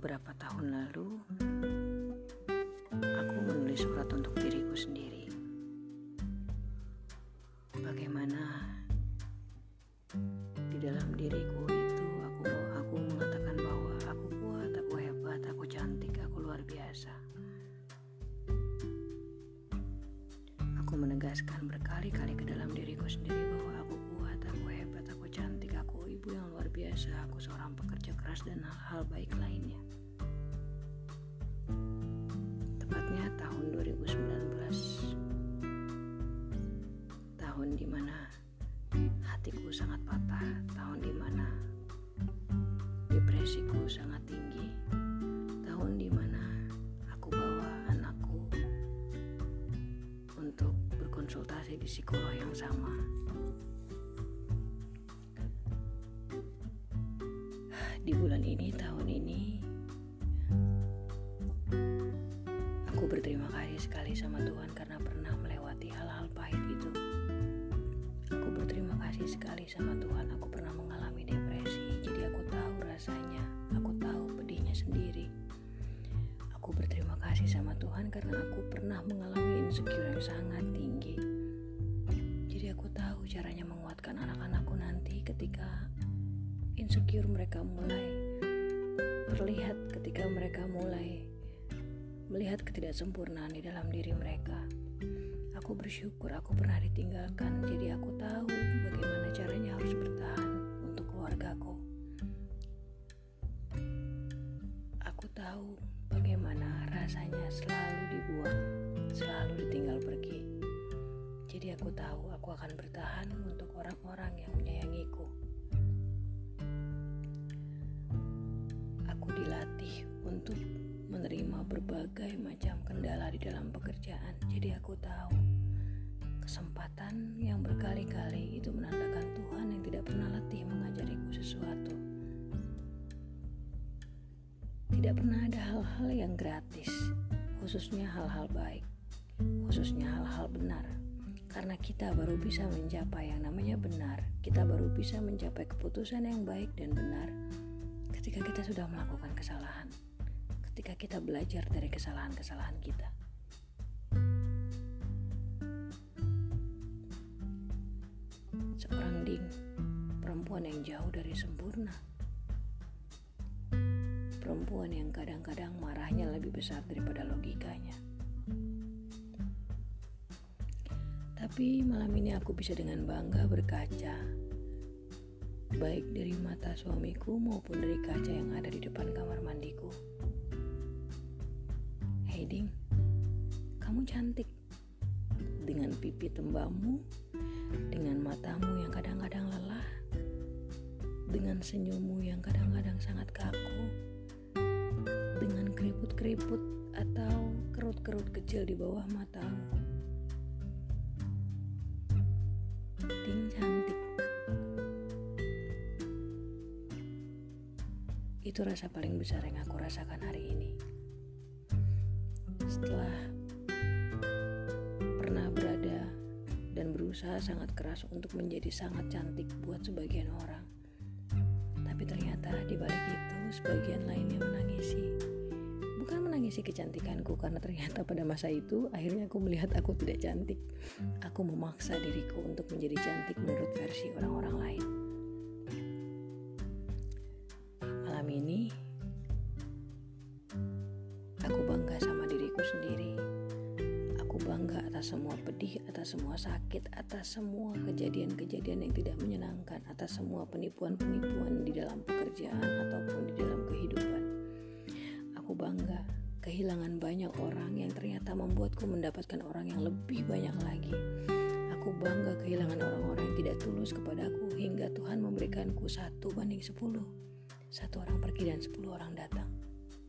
Beberapa tahun lalu, aku menulis surat untuk diriku sendiri. Bagaimana di dalam diriku itu aku aku mengatakan bahwa aku kuat, aku hebat, aku cantik, aku luar biasa. Aku menegaskan berkali-kali ke dalam diriku sendiri biasa, aku seorang pekerja keras dan hal-hal baik lainnya. Tepatnya tahun 2019. Tahun di mana hatiku sangat patah, tahun di mana depresiku sangat tinggi, tahun di mana aku bawa anakku untuk berkonsultasi di psikolog yang sama. Di bulan ini, tahun ini, aku berterima kasih sekali sama Tuhan karena pernah melewati hal-hal pahit itu. Aku berterima kasih sekali sama Tuhan, aku pernah mengalami depresi, jadi aku tahu rasanya, aku tahu pedihnya sendiri. Aku berterima kasih sama Tuhan karena aku pernah mengalami insecure yang sangat tinggi. Jadi aku tahu caranya menguatkan anak-anakku nanti ketika insecure mereka mulai terlihat ketika mereka mulai melihat ketidaksempurnaan di dalam diri mereka. Aku bersyukur aku pernah ditinggalkan, jadi aku tahu bagaimana caranya harus bertahan untuk keluargaku. Aku tahu bagaimana rasanya selalu dibuang, selalu ditinggal pergi. Jadi aku tahu aku akan bertahan untuk orang-orang yang menyayangiku. Untuk menerima berbagai macam kendala di dalam pekerjaan. Jadi aku tahu kesempatan yang berkali-kali itu menandakan Tuhan yang tidak pernah letih mengajariku sesuatu. Tidak pernah ada hal-hal yang gratis, khususnya hal-hal baik, khususnya hal-hal benar. Karena kita baru bisa mencapai yang namanya benar, kita baru bisa mencapai keputusan yang baik dan benar ketika kita sudah melakukan kesalahan, ketika kita belajar dari kesalahan-kesalahan kita. Seorang Ding, perempuan yang jauh dari sempurna. Perempuan yang kadang-kadang marahnya lebih besar daripada logikanya. Tapi malam ini aku bisa dengan bangga berkaca baik dari mata suamiku maupun dari kaca yang ada di depan kamar mandiku. Hei Ding, kamu cantik dengan pipi tembamu, dengan matamu yang kadang-kadang lelah, dengan senyummu yang kadang-kadang sangat kaku, dengan keriput-keriput atau kerut-kerut kecil di bawah matamu. Ding cantik. Itu rasa paling besar yang aku rasakan hari ini. Setelah pernah berada dan berusaha sangat keras untuk menjadi sangat cantik buat sebagian orang. Tapi ternyata di balik itu sebagian lainnya menangisi. Bukan menangisi kecantikanku karena ternyata pada masa itu akhirnya aku melihat aku tidak cantik. Aku memaksa diriku untuk menjadi cantik menurut versi orang-orang lain. Malam ini atas semua pedih, atas semua sakit, atas semua kejadian-kejadian yang tidak menyenangkan, atas semua penipuan-penipuan di dalam pekerjaan ataupun di dalam kehidupan. Aku bangga kehilangan banyak orang yang ternyata membuatku mendapatkan orang yang lebih banyak lagi. Aku bangga kehilangan orang-orang yang tidak tulus kepadaku hingga Tuhan memberikanku satu banding sepuluh. Satu orang pergi dan sepuluh orang datang.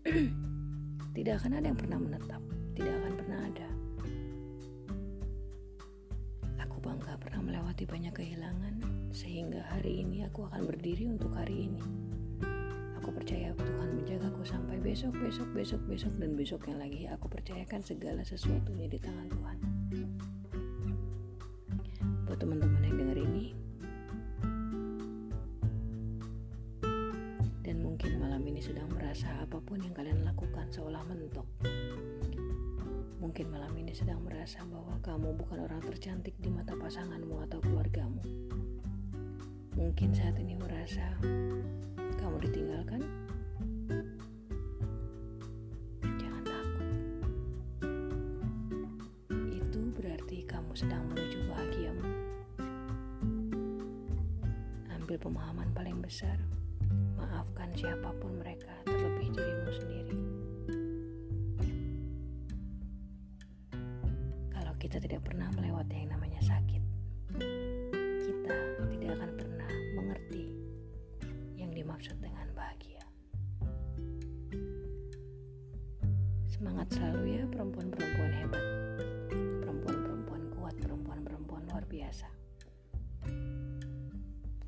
tidak akan ada yang pernah menetap, tidak akan pernah ada. Melewati banyak kehilangan sehingga hari ini aku akan berdiri untuk hari ini. Aku percaya Tuhan menjagaku sampai besok, besok, besok, besok, dan besok yang lagi. Aku percayakan segala sesuatunya di tangan Tuhan. Buat teman-teman yang dengar ini, dan mungkin malam ini ini sedang merasa apa pun yang kalian lakukan seolah mentok. Mungkin malam ini sedang merasa bahwa kamu bukan orang tercantik di mata pasanganmu atau keluargamu. Mungkin saat ini merasa kamu ditinggalkan. Jangan takut. Itu berarti kamu sedang menuju bahagiamu. Ambil pemahaman paling besar maafkan siapa pun mereka, terlebih dirimu sendiri. Kita tidak pernah melewati yang namanya sakit, kita tidak akan pernah mengerti yang dimaksud dengan bahagia. Semangat selalu ya perempuan-perempuan hebat, perempuan-perempuan kuat, perempuan-perempuan luar biasa.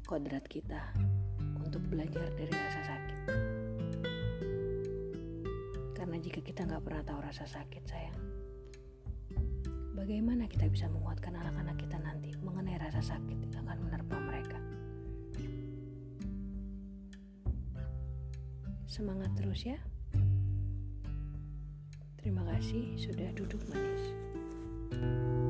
Kodrat kita untuk belajar dari rasa sakit. Karena jika kita nggak pernah tahu rasa sakit, sayang, bagaimana kita bisa menguatkan anak-anak kita nanti mengenai rasa sakit yang akan menerpa mereka? Semangat terus ya. Terima kasih sudah duduk manis. thank you